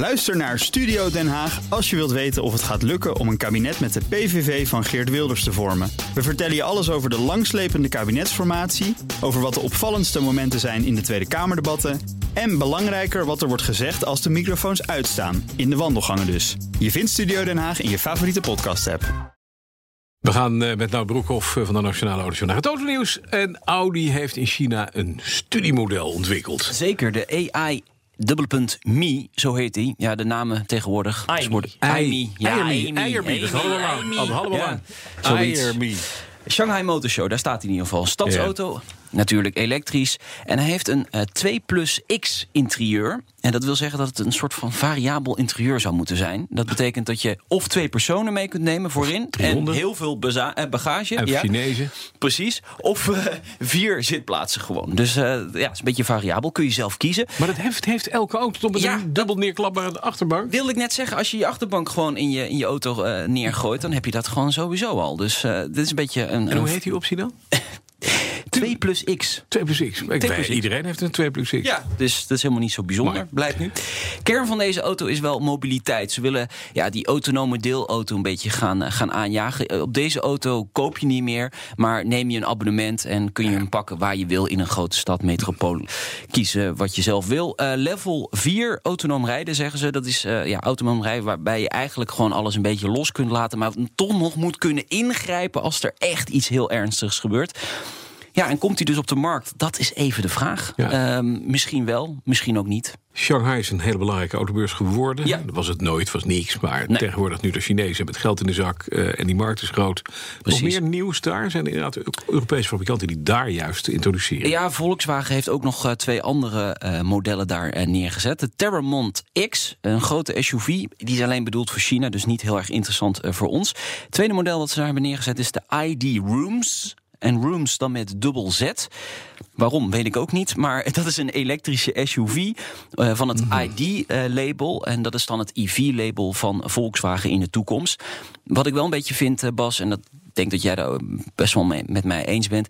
Luister naar Studio Den Haag als je wilt weten of het gaat lukken om een kabinet met de PVV van Geert Wilders te vormen. We vertellen je alles over de langslepende kabinetsformatie, over wat de opvallendste momenten zijn in de Tweede Kamerdebatten en belangrijker wat er wordt gezegd als de microfoons uitstaan, in de wandelgangen dus. Je vindt Studio Den Haag in je favoriete podcast-app. We gaan uh, met Nout Broekhoff van de Nationale Audio naar het autonieuws. En Audi heeft in China een studiemodel ontwikkeld. Zeker, de AI dubbele punt Me, zo heet die. Ja, de namen tegenwoordig. Aimi. Ja. Aimi. Dat hadden we. Dat hadden. Shanghai Motor Show, daar staat hij in ieder geval. Stadsauto, natuurlijk elektrisch. En hij heeft een uh, 2 plus X interieur. En dat wil zeggen dat het een soort van variabel interieur zou moeten zijn. Dat betekent dat je of twee personen mee kunt nemen voorin. En heel veel eh, bagage. En ja. Chinezen. Precies. Of uh, vier zitplaatsen gewoon. Dus uh, ja, het is een beetje variabel. Kun je zelf kiezen. Maar dat heeft, heeft elke auto toch met ja, een dubbel neerklapbare achterbank? Wilde ik net zeggen. Als je je achterbank gewoon in je, in je auto neergooit... dan heb je dat gewoon sowieso al. Dus dit is een beetje een... En hoe heet die optie dan? 2 plus X. 2 plus X. Ik weet, iedereen heeft een 2 plus X. Ja, dus dat is helemaal niet zo bijzonder, maar. blijkt nu. Kern van deze auto is wel mobiliteit. Ze willen ja, die autonome deelauto een beetje gaan, gaan aanjagen. Op deze auto koop je niet meer, maar neem je een abonnement... en kun je hem pakken waar je wil in een grote stad, metropool. Kiezen wat je zelf wil. Uh, level 4, autonoom rijden, zeggen ze. Dat is uh, ja, autonoom rijden waarbij je eigenlijk gewoon alles een beetje los kunt laten... maar toch nog moet kunnen ingrijpen als er echt iets heel ernstigs gebeurt. Ja, en komt hij dus op de markt? Dat is even de vraag. Ja. Um, misschien wel, misschien ook niet. Shanghai is een hele belangrijke autobeurs geworden. Ja. Dat was het nooit, was niks. Maar nee. tegenwoordig nu de Chinezen met geld in de zak uh, en die markt is groot. Precies. Nog meer nieuws daar? Zijn er inderdaad Europese fabrikanten die daar juist introduceren? Ja, Volkswagen heeft ook nog uh, twee andere uh, modellen daar neergezet. De Terramont X, een grote SUV. Die is alleen bedoeld voor China, dus niet heel erg interessant voor ons. Het tweede model dat ze daar hebben neergezet is de ID Rooms en Rooms dan met dubbel Z. Waarom, weet ik ook niet. Maar dat is een elektrische SUV uh, van het ID-label. Uh, en dat is dan het EV-label van Volkswagen in de toekomst. Wat ik wel een beetje vind, uh, Bas, en dat denk dat jij daar best wel mee, met mij eens bent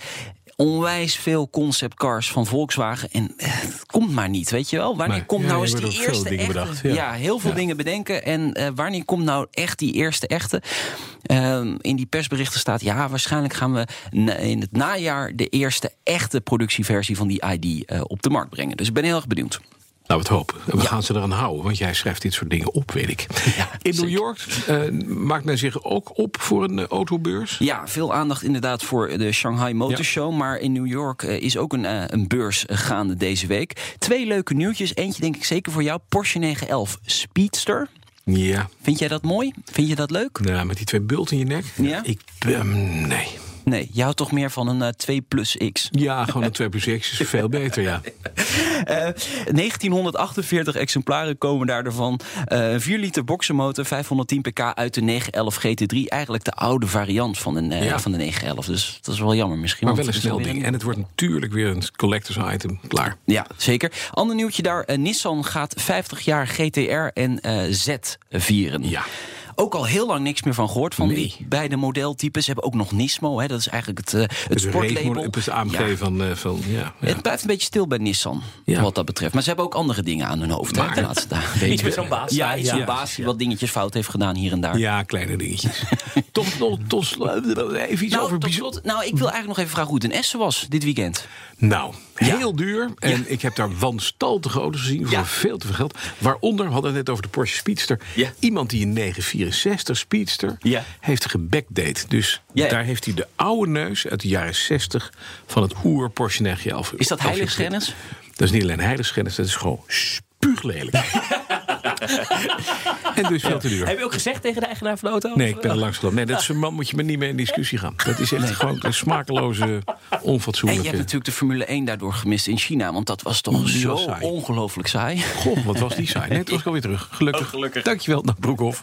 onwijs veel conceptcars van Volkswagen. En het komt maar niet, weet je wel? Wanneer nee, komt ja, nou eens die eerste dingen echte... bedacht, ja. ja. heel veel ja. dingen bedenken. En uh, wanneer komt nou echt die eerste echte? Uh, in die persberichten staat... ja, waarschijnlijk gaan we in het najaar... de eerste echte productieversie van die ID uh, op de markt brengen. Dus ik ben heel erg benieuwd. Nou, we het hopen. We ja. gaan ze eraan houden, want jij schrijft dit soort dingen op, weet ik. Ja, in New York uh, maakt men zich ook op voor een uh, autobeurs? Ja, veel aandacht inderdaad voor de Shanghai Motor ja. Show. Maar in New York uh, is ook een, een beurs gaande deze week. Twee leuke nieuwtjes. Eentje denk ik zeker voor jou. Porsche 911 Speedster. Ja. Vind jij dat mooi? Vind je dat leuk? Ja, met die twee bulten in je nek? Ja? Ik, um, nee. Nee, je houdt toch meer van een uh, 2 plus X? Ja, gewoon een 2 plus X is veel beter, ja. Uh, 1948 exemplaren komen daarvan. Uh, 4 liter boxenmotor, 510 pk uit de 911 GT3. Eigenlijk de oude variant van de, ja. van de 911. Dus dat is wel jammer misschien. Maar wel een snel ding. En het wordt natuurlijk weer een collectors item. Klaar. Ja, zeker. Ander nieuwtje daar. Nissan gaat 50 jaar GTR en Z vieren. Ja ook al heel lang niks meer van gehoord. Van nee. die beide modeltypes. Ze hebben ook nog Nismo. Hè, dat is eigenlijk het, uh, het sportlabel. Het AMG ja. van, uh, van ja, ja, Het blijft een beetje stil bij Nissan. Ja. Wat dat betreft. Maar ze hebben ook andere dingen aan hun hoofd. Maar, laatste dagen. Iets met zo'n baas. Ja, iets ja. baas die wat dingetjes fout heeft gedaan hier en daar. Ja, kleine dingetjes. tot, tot, tot, even iets nou, over tot slot, Nou, ik wil eigenlijk nog even vragen hoe het in Essen was dit weekend. Nou, heel duur. En ik heb daar wanstaltige auto's gezien voor veel te veel geld. Waaronder, we hadden het net over de Porsche Speedster. Iemand die een 964 Speedster heeft gebackdate. Dus daar heeft hij de oude neus uit de jaren 60 van het oer Porsche 911. Is dat heiligschennis? Dat is niet alleen heiligschennis, dat is gewoon spuuglelijk. en dus veel te duur. Heb je ook gezegd tegen de eigenaar van de auto? Nee, ik ben er langs gelopen. Nee, dat is een man moet je met niet mee in discussie gaan. Dat is echt nee. gewoon een smakeloze, onfatsoenlijke... En je hebt natuurlijk de Formule 1 daardoor gemist in China. Want dat was toch zo ongelooflijk saai. Goh, wat was die saai. Nee, het was alweer terug. Gelukkig. Oh, gelukkig. Dankjewel, naar Broekhoff.